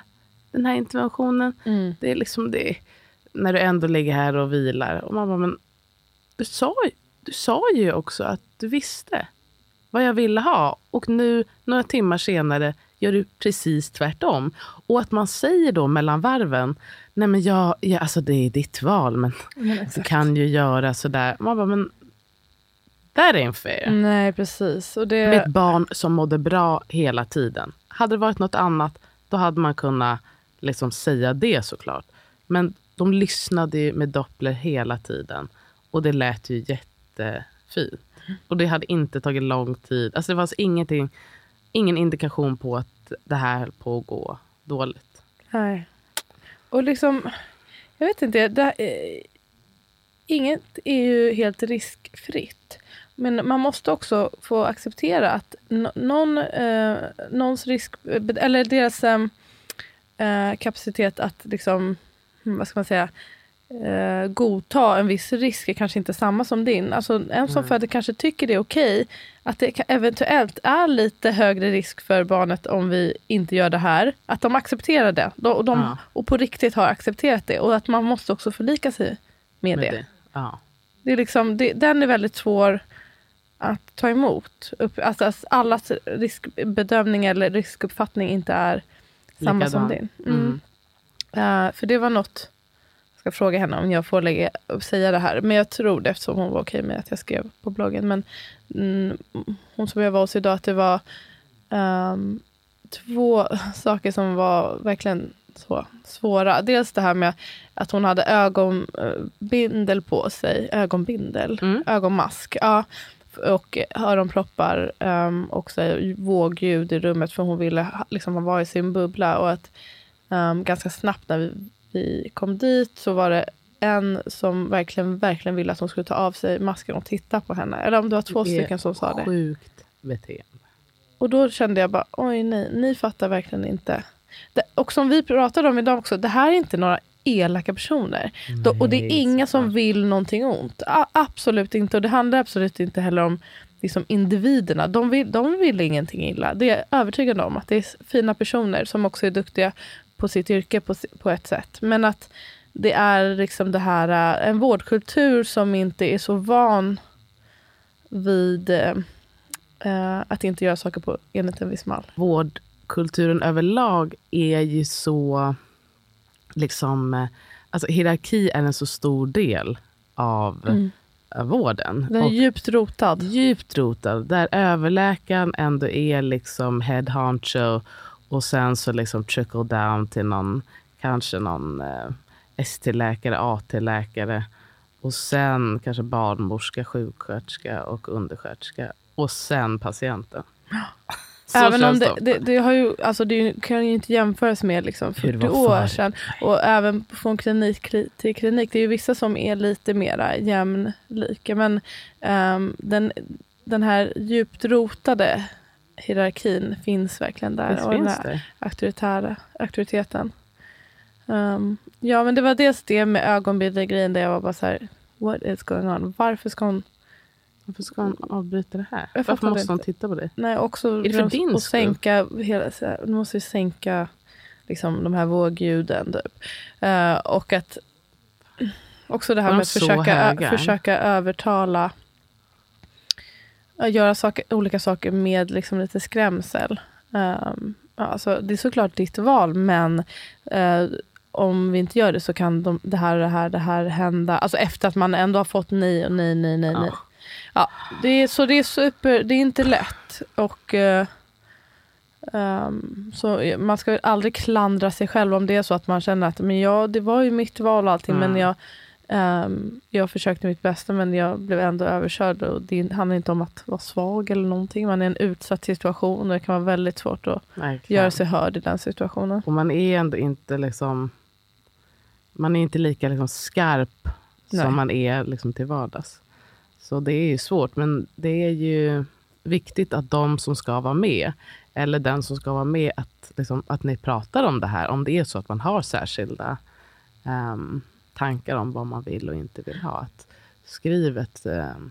den här interventionen? Mm. Det är liksom det, när du ändå ligger här och vilar. Och man bara, men du sa, du sa ju också att du visste vad jag ville ha. Och nu, några timmar senare, gör du precis tvärtom. Och att man säger då mellan varven, nej men jag, ja, alltså det är ditt val, men Men du kan ju göra sådär. Man bara, men that ain't fair. Nej, precis. Och det, Med ett barn som mådde bra hela tiden. Hade det varit något annat, då hade man kunnat liksom säga det såklart. Men de lyssnade ju med Doppler hela tiden. Och det lät ju jättefint. Och det hade inte tagit lång tid. Alltså det fanns ingenting, ingen indikation på att det här höll på att gå dåligt. Nej. Och liksom, jag vet inte, det, eh, inget är ju helt riskfritt. Men man måste också få acceptera att någon, eh, någons risk, eh, eller deras eh, eh, kapacitet att liksom, vad ska man säga, eh, godta en viss risk är kanske inte samma som din. Alltså en som Nej. föder kanske tycker det är okej att det eventuellt är lite högre risk för barnet om vi inte gör det här. Att de accepterar det de, och, de, Ja. och på riktigt har accepterat det. Och att man måste också förlika sig med, Med det. det. Ja. det, är liksom, det. Den är väldigt svår att ta emot. Upp, alltså, att allas riskbedömning eller riskuppfattning inte är samma som Likadan. din. Mm. Eh, för det var något, jag ska fråga henne om jag får lägga, säga det här. Men jag tror det eftersom hon var okej med att jag skrev på bloggen. Men mm, hon som jag var hos idag, att det var ehm, två saker som var verkligen så svåra. Dels det här med att hon hade ögonbindel på sig. Ögonbindel? Mm. Ögonmask. Ja. Och öronproppar um, och så vågljud i rummet för hon ville liksom vara i sin bubbla. Och att ehm, ganska snabbt när vi, vi kom dit så var det en som verkligen, verkligen ville att hon skulle ta av sig masken och titta på henne. Eller om det var två Det stycken som sa det. Sjukt beteende. Och då kände jag bara, oj nej, ni fattar verkligen inte. Det, och som vi pratade om idag också, det här är inte några elaka personer. Då, och det är Nej, inga som vill någonting ont. A, absolut inte. Och det handlar absolut inte heller om liksom, individerna. De vill, de vill ingenting illa. Det är jag övertygad om. Att det är fina personer som också är duktiga på sitt yrke på, på ett sätt. Men att det är liksom det här, äh, en vårdkultur som inte är så van vid eh, eh, att inte göra saker på enligt en viss mall. vårdkulturen överlag är ju så... liksom eh, alltså Hierarki är en så stor del av eh, vården. Mm. Den är Och djupt rotad. djupt rotad. Där överläkaren ändå är liksom head honcho och sen så liksom trickle down till någon, kanske någon eh, ST-läkare, AT-läkare och sen kanske barnmorska, sjuksköterska och undersköterska och sen patienten. Så Även om det, det, det, har ju, alltså det kan ju inte jämföras med liksom Hur det 40 var år sedan. Och även från klinik kli- till klinik. Det är ju vissa som är lite mera jämlika. Men ehm, den, den här djupt rotade hierarkin finns verkligen där. Det och den finns här auktoritära, auktoriteten. Ehm, ja, men det var dels det med ögonbindel-grejen där jag var bara så här, what is going on? Varför ska hon Varför ska hon avbryta det här? Jag Varför måste hon titta på det? Nej, också det för din och skull? sänka hela, du måste ju sänka liksom, de här vågljuden. Typ. Eh, och att också det här de med att försöka, ö, försöka övertala göra saker, olika saker med liksom, lite skrämsel. Um, alltså, det är såklart ditt val, men eh, om vi inte gör det så kan de, det här det här, det här hända. Alltså efter att man ändå har fått nej och nej, nej, nej, nej. Ja. Ja, det är, så det är super, det är inte lätt. Och eh, ehm, så man ska aldrig klandra sig själv om det är så att man känner att men ja, det var ju mitt val och allting, men Mm. jag, ehm, jag försökte mitt bästa men jag blev ändå överkörd. Och det handlar inte om att vara svag eller någonting. Man är i en utsatt situation och det kan vara väldigt svårt att Verkligen. göra sig hörd i den situationen. Och man är ändå inte liksom... Man är inte lika liksom skarp Nej. som man är liksom till vardags. Så det är ju svårt, men det är ju viktigt att de som ska vara med, eller den som ska vara med, att, liksom, att ni pratar om det här. Om det är så att man har särskilda um, tankar om vad man vill och inte vill ha. Att skriv ett um,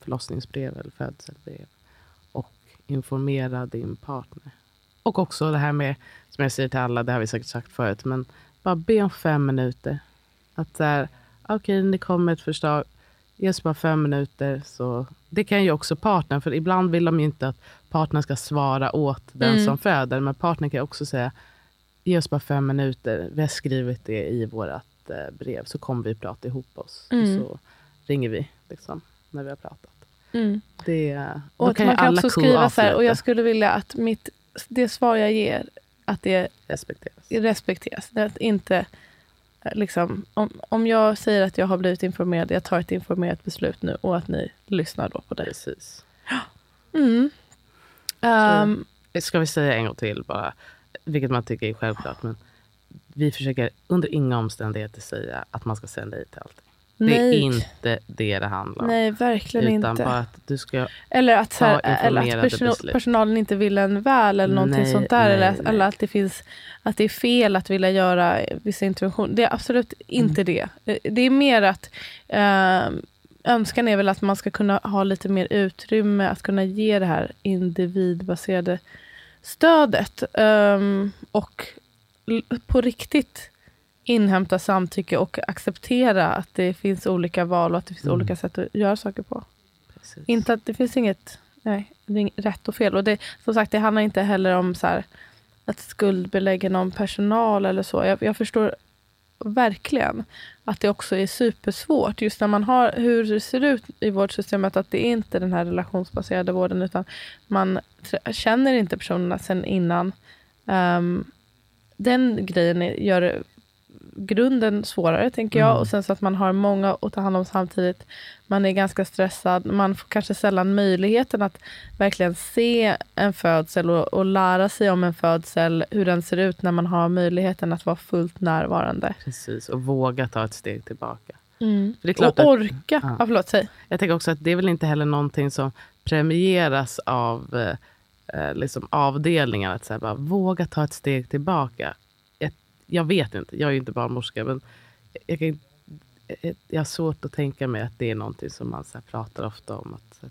förlossningsbrev eller födselbrev och informera din partner. Och också det här med, som jag säger till alla, det har vi säkert sagt förut, men bara be om fem minuter. Att okej, okay, ni kommer ett förslag, ge oss bara fem minuter. Så, det kan ju också partnern, för ibland vill de ju inte att partnern ska svara åt den mm. som föder. Men partnern kan också säga, ge oss bara fem minuter, vi har skrivit det i vårt eh, brev, så kommer vi prata ihop oss. Mm. Så ringer vi liksom, när vi har pratat. Mm. Det, och att man kan också skriva så här, och jag skulle vilja att mitt, det svar jag ger, att det respekteras. respekteras. Att inte, liksom, om, om jag säger att jag har blivit informerad, jag tar ett informerat beslut nu och att ni lyssnar då på det. Precis. Mm. Um, ska vi säga en gång till bara, vilket man tycker är självklart, men vi försöker under inga omständigheter säga att man ska säga nej till allting. Nej. Det är inte det det handlar om. Nej, verkligen utan inte. bara att du ska eller att, här, eller att person, personalen inte vill en väl eller någonting nej, sånt där. Nej, eller, nej. eller att, det finns, att det är fel att vilja göra vissa interventioner. Det är absolut inte mm. det. Det är mer att äh, önskan är väl att man ska kunna ha lite mer utrymme att kunna ge det här individbaserade stödet. Um, och på riktigt inhämta samtycke och acceptera att det finns olika val och att det finns mm. olika sätt att göra saker på. Precis. Inte att det finns inget nej, rätt och fel. Och det, som sagt, det handlar inte heller om så här, att skuldbelägga någon personal eller så. Jag, jag, förstår verkligen att det också är supersvårt. Just när man har hur det ser ut i vårdsystemet, att det är inte den här relationsbaserade vården, utan man känner inte personerna sen innan. Um, den grejen gör det grunden svårare, tänker jag. Mm. Och sen så att man har många att ta hand om samtidigt. Man är ganska stressad. Man får kanske sällan möjligheten att verkligen se en födsel och, och lära sig om en födsel, hur den ser ut när man har möjligheten att vara fullt närvarande. Precis, och våga ta ett steg tillbaka. Mm. och orka. Att, ja. Ja, förlåt, säg. Jag tänker också att det är väl inte heller någonting som premieras av eh, eh liksom avdelningen. Att så här, bara, våga ta ett steg tillbaka jag vet inte, jag är ju inte barnmorska, men jag, kan, jag har svårt att tänka mig att det är någonting som man så pratar ofta om. Att här,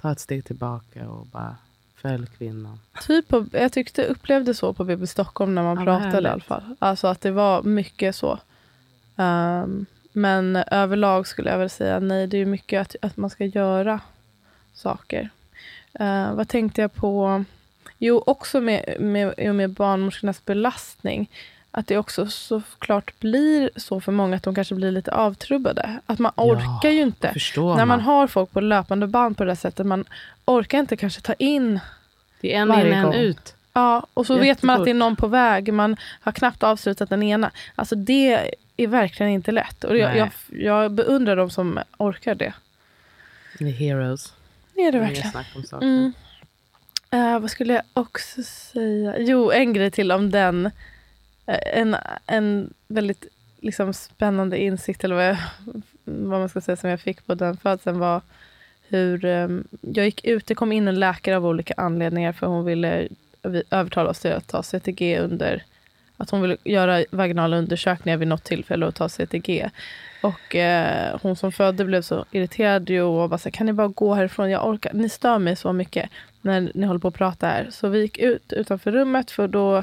ta ett steg tillbaka och bara följ kvinnan. Typ på, jag tyckte upplevde så på BB Stockholm när man ja, pratade härligt. i alla fall. Alltså att det var mycket så. Um, men överlag skulle jag väl säga nej, det är mycket att, att man ska göra saker. Uh, vad tänkte jag på? Jo, också med, med, med barnmorskornas belastning att det också såklart blir så för många att de kanske blir lite avtrubbade. Att man orkar ja, ju inte. När man har folk på löpande band på det där sättet, man orkar inte kanske ta in Det är en in, en ut. Ja, och så Jättefort. vet man att det är någon på väg. Man har knappt avslutat den ena. Alltså det är verkligen inte lätt. Och jag, jag, jag, beundrar de som orkar det. The heroes. Det är det verkligen. Mm. Uh, vad skulle jag också säga? Jo, en grej till om den Eh, en, en väldigt liksom, spännande insikt, eller vad, jag, vad man ska säga, som jag fick på den födseln var hur um, jag gick ut. Det kom in en läkare av olika anledningar för hon ville övertala oss till att ta CTG under att hon ville göra vaginala undersökningar vid något tillfälle och ta CTG. Och eh, hon som födde blev så irriterad och bara så kan ni bara gå härifrån? Jag orkar, ni stör mig så mycket när ni håller på att prata här. Så vi gick ut utanför rummet för då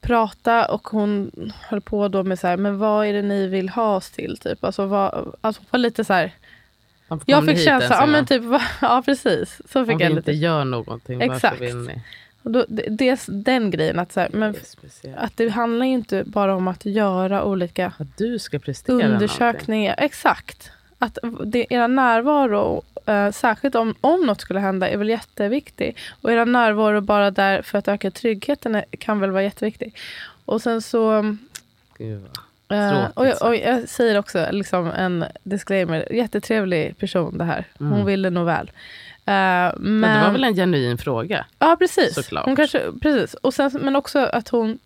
prata och hon höll på då med så här, men vad är det ni vill ha oss till? Typ. Alltså, vad, alltså var lite så här, jag fick känslan, ja men typ, ja precis. Så fick Om jag vi lite. inte gör någonting, Exakt. varför vill ni? Och då, det, den grejen, att, så här, men, det att det handlar ju inte bara om att göra olika att du ska prestera undersökningar. Någonting. Exakt. Att det, era närvaro Uh, särskilt om, om något skulle hända, är väl jätteviktig. Och era närvaro bara där för att öka tryggheten kan väl vara jätteviktig. Och sen så... Gud, uh, och, jag, och, jag, säger också liksom en disclaimer, jättetrevlig person det här. Hon mm. ville nog väl. Men, men det var väl en genuin fråga? Ja, precis. Såklart. Hon kanske, precis. Och sen, men också att hon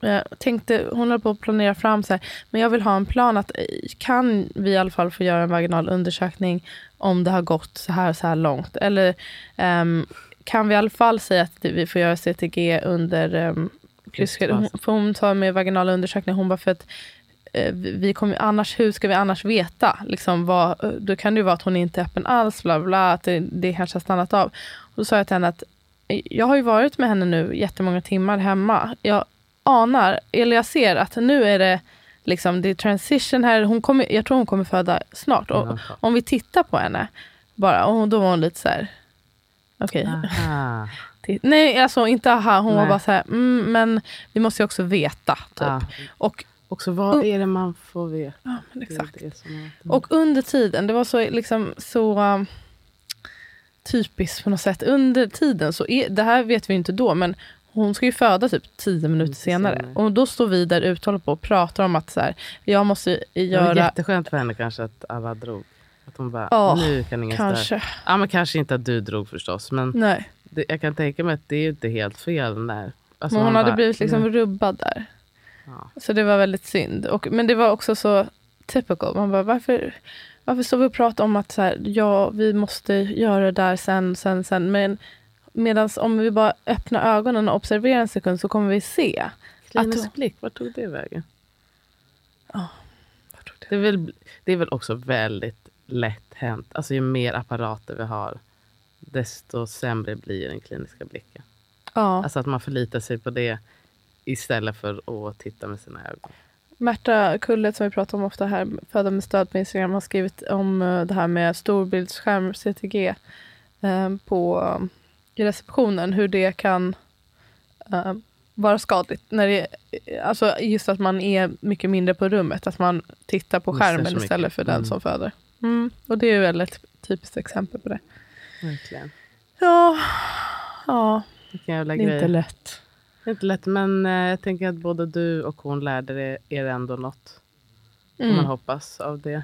Jag tänkte, hon höll på att planera fram så här, men jag vill ha en plan att eh, kan vi i alla fall få göra en vaginal undersökning om det har gått så här så här långt? Eller ehm, kan vi i alla fall säga att vi får göra CTG under um, hon, för hon tar med vaginala undersökningar, hon bara för att eh, vi kommer, annars, hur ska vi annars veta? Liksom vad, då kan det ju vara att hon inte är öppen alls, bla bla, att det, det kanske har stannat av. Och då sa jag till henne att eh, jag har ju varit med henne nu jättemånga timmar hemma. Jag anar, eller jag ser att nu är det liksom, det är transition här. Hon kommer, jag tror hon kommer föda snart. Och, om vi tittar på henne, bara, och då var hon lite så här, okej. Okay. Nej, alltså inte aha. Hon Nej. var bara så här, mm, men vi måste ju också veta. Typ. Ja. Och, också vad är det man får veta? Ja, exakt. Det det och under tiden, det var så, liksom, så um, typiskt på något sätt. Under tiden, så är, det här vet vi inte då, men hon ska ju föda typ tio minuter senare. senare. Och då står vi där ute och pratar om att så här, jag måste göra... Det var jätteskönt för henne kanske att alla drog. Att hon bara, oh, nu kan ingen kanske. Större. Ja, men kanske inte att du drog förstås. Men. Det, jag kan tänka mig att det är inte helt fel. När, alltså men hon hade bara, blivit liksom rubbad där. Ja. Så det var väldigt synd. Och, men det var också så typical. Man bara, varför, varför står vi och pratar om att så här, ja, vi måste göra det där sen, sen, sen. Men medan om vi bara öppnar ögonen och observerar en sekund så kommer vi se. Att, blick, vart tog det vägen? Oh, det? Det, är väl, det är väl också väldigt lätt hänt. Alltså ju mer apparater vi har, desto sämre blir den kliniska blicken. Ja. Alltså att man förlitar sig på det istället för att titta med sina ögon. Märta Kullet som vi pratar om ofta här, Föda med stöd på Instagram, har skrivit om eh, det här med storbildsskärm, CTG, eh, på, i receptionen. Hur det kan vara skadligt. När det, alltså just att man är mycket mindre på rummet. Att man tittar på skärmen istället för den mm. som föder. Mm. Och det är väl ett typiskt exempel på det. Verkligen. Ja, ja. det är grej. inte lätt. Det är inte lätt, men eh, jag tänker att både du och hon lärde er ändå något. Mm. man hoppas av det.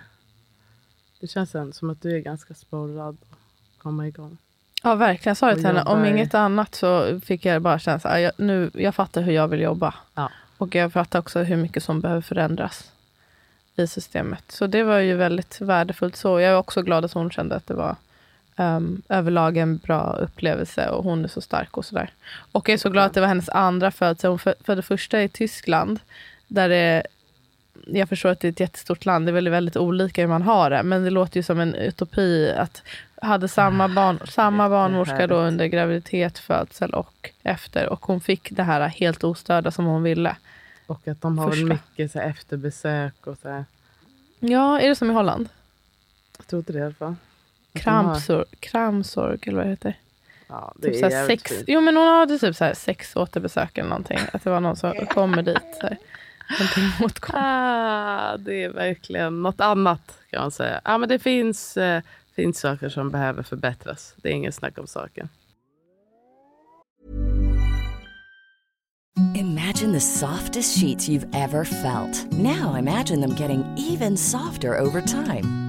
Det känns som att du är ganska sporrad att komma igång. Ja, verkligen. Jag sa det till henne. Om inget annat så fick jag bara känslan att jag, nu, jag fattar hur jag vill jobba. Ja. Och jag fattar också hur mycket som behöver förändras i systemet. Så det var ju väldigt värdefullt. Så jag är också glad att hon kände att det var um, överlag en bra upplevelse och hon är så stark och sådär. Och jag är så glad att det var hennes andra födelse. Hon födde första i Tyskland. Där det, jag förstår att det är ett jättestort land. Det är väldigt, väldigt olika hur man har det. Men det låter ju som en utopi att hade samma, barn, samma barnmorska då under graviditet, födsel och efter. Och hon fick det här helt ostörda som hon ville. Och att de har väl mycket så efterbesök och så här. Ja, är det som i Holland? Jag tror inte det i alla fall. Kramsorg, kramsorg eller vad det heter. Ja, det typ är sex, fint. Jo men hon hade typ så här sex återbesök eller någonting. Att det var någon som kommer dit. Så här, ah, det är verkligen något annat kan man säga. Ja, men det finns, eh, finns saker som behöver förbättras. Det är ingen snack om saken. Imagine the softest sheets you've ever felt. Now imagine them getting even softer over time.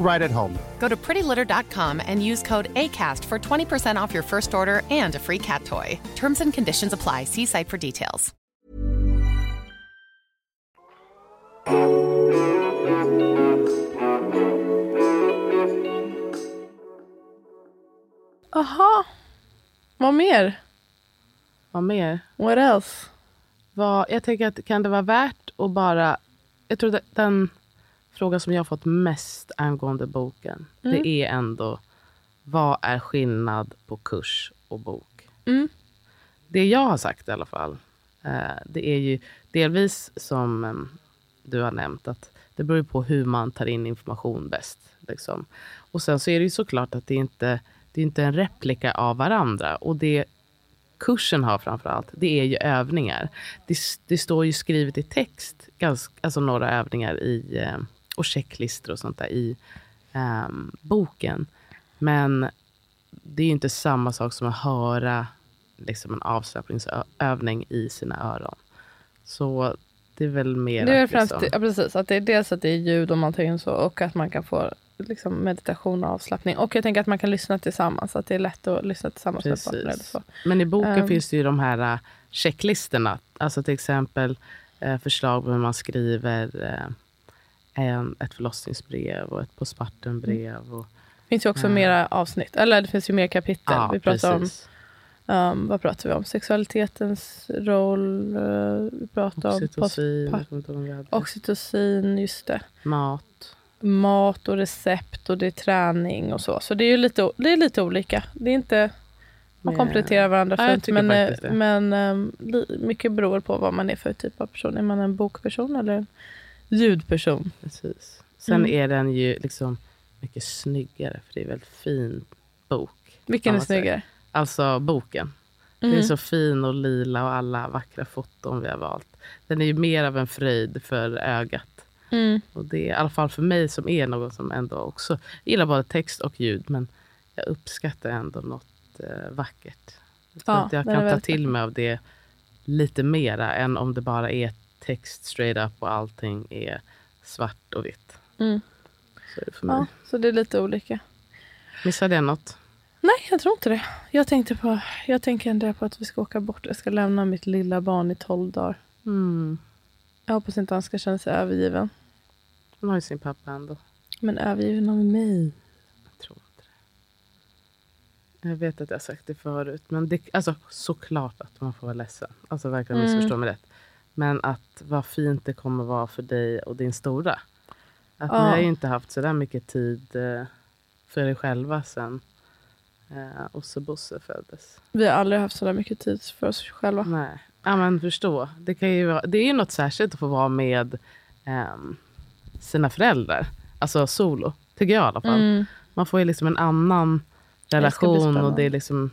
right at home. Go to prettylitter.com and use code ACAST for 20% off your first order and a free cat toy. Terms and conditions apply. See site for details. Aha. Vad mer? Vad mer? What else? Vad, jag tänker att kan det vara värt att bara... Jag tror att den fråga som jag fått mest angående boken, mm. det är ändå vad är skillnad på kurs och bok? Mm. Det jag har sagt i alla fall, eh, det är ju delvis som eh, du har nämnt, att det beror på hur man tar in information bäst. Liksom. Och sen så är det ju såklart att det inte det är inte en replika av varandra. Och det kursen har framför allt, det är ju övningar. Det, det står ju skrivet i text, ganska, alltså några övningar i, eh, och checklistor och sånt där i um, boken. Men det är ju inte samma sak som att höra liksom en avslappningsövning i sina öron. Så det är väl mer... Det är att främst, liksom, ja, precis, att det är dels att det är ljud och man tar in så och att man kan få liksom, meditation och avslappning. Och jag tänker att man kan lyssna tillsammans, att det är lätt att lyssna tillsammans med partner. Eller så. Men i boken Um, finns det ju de här uh, checklistorna. Alltså till exempel uh, förslag på hur man skriver uh, en, ett förlossningsbrev och ett postpartumbrev. Och, Det finns ju också Mm. mera avsnitt, eller det finns ju mer kapitel. ja, vi pratar om, um, vad pratar vi om? Sexualitetens roll, uh, vi pratar om Oxytocin, vi hade. oxytocin, just det. mat. Mat och recept och det är träning och så. Så det är ju lite, det är lite olika. Det är inte, man kompletterar varandra Ja, fint. Men, eh, men um, mycket beror på vad man är för typ av person. Är man en bokperson eller ljudperson? Precis. Sen Mm. är den ju liksom mycket snyggare, för det är en väldigt fin bok. Vilken är snyggare? Alltså boken. Den Mm. är så fin och lila och alla vackra foton vi har valt. Den är ju mer av en fröjd för ögat. Mm. Och det är i alla fall för mig som är någon som ändå också gillar både text och ljud. Men jag uppskattar ändå något eh, vackert. Jag tror Ja, att jag den kan ta till mig av det lite mera än om det bara är text straight up och allting är svart och vitt. Mm. Så det för mig. Ja, så det är lite olika. Missade jag något? Nej, jag tror inte det. Jag tänkte på, jag tänker ändå på att vi ska åka bort. Jag ska lämna mitt lilla barn i 12 dagar. Mm. Jag hoppas inte han ska känna sig övergiven. Hon har ju sin pappa ändå. Men övergiven av mig. Jag tror inte det. Jag vet att jag har sagt det förut. Men det, alltså, såklart att man får vara ledsen. Alltså verkligen Mm. missförstå mig rätt. Men att vad fint det kommer vara för dig och din stora. Att Ja. ni har ju inte haft så där mycket tid eh, för er själva sen eh, Osse Bosse föddes. Vi har aldrig haft så där mycket tid för oss själva. Nej. Ja, men förstå. Det, kan ju vara, det är ju något särskilt att få vara med ehm, sina föräldrar. Alltså solo, tycker jag i alla fall. Mm. Man får ju liksom en annan relation och det är liksom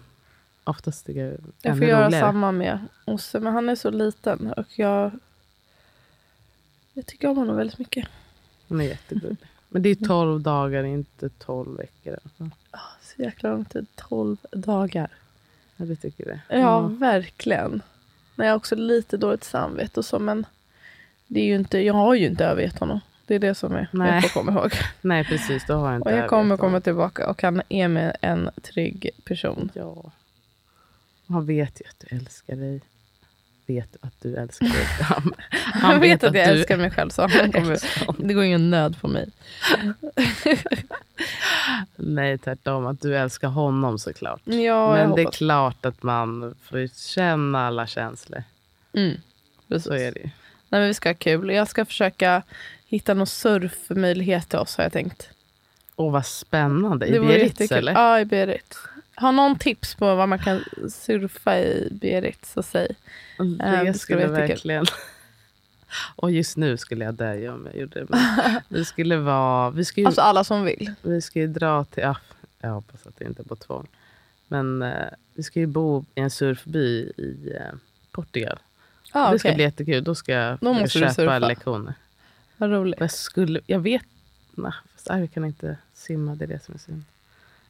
oftast tycker jag Jag får göra roligare. samma med Osse, men han är så liten. Och jag, jag tycker om honom väldigt mycket. Hon är jättegullig. Men det är 12 dagar, inte 12 veckor. Alltså. Så jäkla lång tid. 12 dagar. Ja, det tycker det. Ja, Mm. verkligen. Men jag har också lite dåligt samvete och så, men det är ju inte, jag har ju inte övergett honom. Det är det som är, Nej. jag får komma ihåg. Nej, precis. Då har jag inte Och jag kommer komma tillbaka och han är med en trygg person. Ja. Han vet ju att du älskar dig. Vet att du älskar dig. Han, Han, vet, att jag du älskar mig själv, så han kommer, det går ingen nöd på mig. Nej, tvärtom. Att du älskar honom såklart. Ja, Men det är klart att man får känna alla känslor. Mm, precis. Så är det ju. Nej, men vi ska ha kul. Jag ska försöka hitta någon surfmöjlighet till oss har jag tänkt. Åh, vad spännande. I Biarritz, eller? Ja, i Biarritz. Har någon tips på vad man kan surfa i Biarritz så säg. Det det skulle skulle jättekul. verkligen... Och just nu skulle jag dö om jag gjorde det. Men det skulle vara... Vi ska ju, Alltså alla som vill. vi ska ju dra till... Ja, jag hoppas att det inte är på tvång. Men eh, vi ska ju bo i en surfby i eh, Portugal. Ah, Det ska okej. bli jättekul. Då ska jag Då du köpa lektioner. Vad roligt. Jag, skulle, jag vet... Nej, fast jag kan inte simma. Det är det som är synd.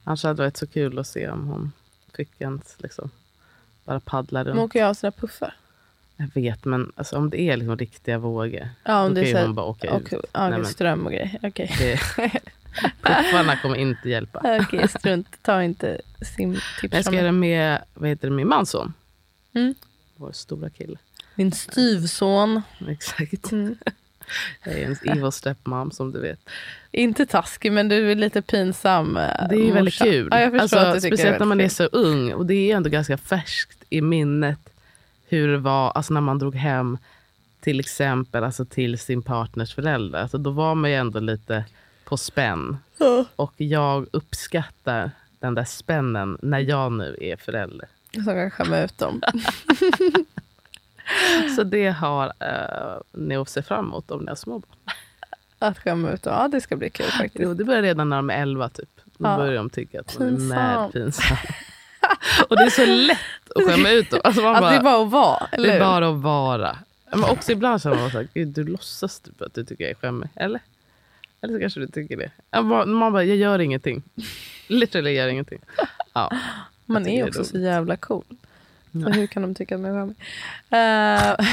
Annars hade det varit så kul att se om hon fick ens liksom, bara paddla runt. Men åker jag ha sådana puffar? Jag vet, men alltså, om det är liksom riktiga vågor. Ja, om då det kan ju hon bara åka Och, ut. ja, Nej, men ström och grejer. Det, puffarna kommer inte hjälpa. Okej, strunt. Ta inte simtips jag ska göra med vad heter det, min manson. Mm. Vår stora kille. Min styvson. Exakt. Mm. Jag är en evil stepmom som du vet. Inte taskig, men du är lite pinsam. eh, Det är väldigt kul. Ja, jag alltså, att speciellt när man är så ung. Och det är ändå ganska färskt i minnet hur det var alltså när man drog hem till exempel alltså till sin partners föräldrar. Alltså, då var man ju ändå lite på spänn. kul. Och jag uppskattar den där spännen när jag nu är förälder. Som kan skämma ut dem. Så det har uh, ni att se fram emot om ni har små barn. Att skämma ut. Ja, det ska bli kul faktiskt. Jo, det börjar redan när de är 11 typ. Då Ja. börjar de tycka att man är mad pinsam. Och det är så lätt att skämma ut dem. Alltså Att bara, det är bara att vara, eller det är bara att vara. Men också ibland känner man så här, Gud, du låtsas typ att du tycker jag är skämmig. Eller? Eller så kanske du tycker det. Man bara, jag gör ingenting. Literally gör ingenting. Ja. Man är också så roligt. jävla cool. Så hur kan de tycka att man är skämmig? Uh,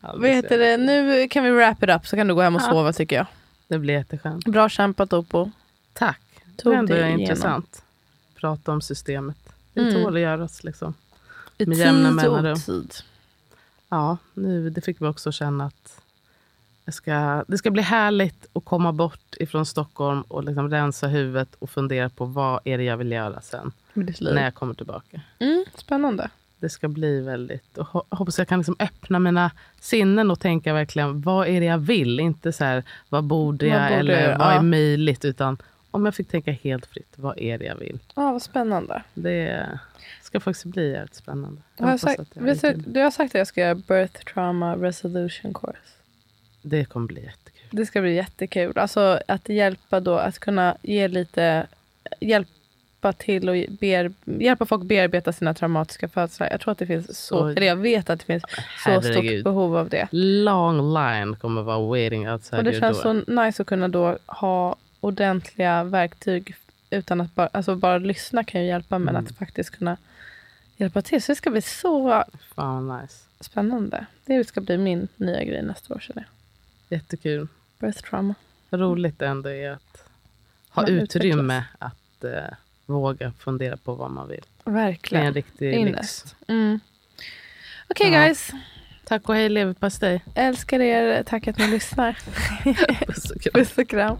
Alldeles heter det? Nu kan vi wrap it up så kan du gå hem och sova tycker jag. Det blir jätteskönt. Bra kämpat Oppo. Tack. Tog det är ändå dig igenom. intressant. Prata om systemet. Det Mm. tål att göras liksom. I Med jämna tid mellanrum. otid. Ja, nu, det fick vi också känna att jag ska, det ska bli härligt att komma bort ifrån Stockholm och liksom rensa huvudet och fundera på vad är det jag vill göra sen Med ditt liv. när jag kommer tillbaka. Mm, spännande. Det ska bli väldigt... Och ho- hoppas jag kan liksom öppna mina sinnen och tänka verkligen vad är det jag vill? Inte så här, vad borde Vad jag borde eller jag? vad är möjligt? Utan om jag fick tänka helt fritt, vad är det jag vill? Ja, vad spännande. Det ska faktiskt bli jävligt spännande. Jag Jag har hoppas sagt, att jag vet du, verkligen- du har sagt att jag ska göra birth trauma resolution course. det kommer bli jättekul. Det ska bli jättekul. Alltså att hjälpa då att kunna ge lite hjälpa till och bear, hjälpa folk bearbeta sina traumatiska födslar. Jag tror att det finns så, Så- eller jag vet att det finns så stort behov av det. Long line kommer vara waiting outside Och det your känns door. så nice att kunna då ha ordentliga verktyg utan att bara, alltså bara lyssna kan ju hjälpa men Mm. att faktiskt kunna hjälpa till. Så det ska bli så Fan nice. spännande. Det ska bli min nya grej nästa år känner jag. Jättekul. Birth trauma. Roligt ändå är att ha Man utrymme att eh, våga fundera på vad man vill. Det är en Verkligen. riktig Innerst. lyx. Mm. Okej Ja. guys, Tack och hej leverpastej. älskar er. Tack att ni lyssnar. Puss och kram. Puss och kram.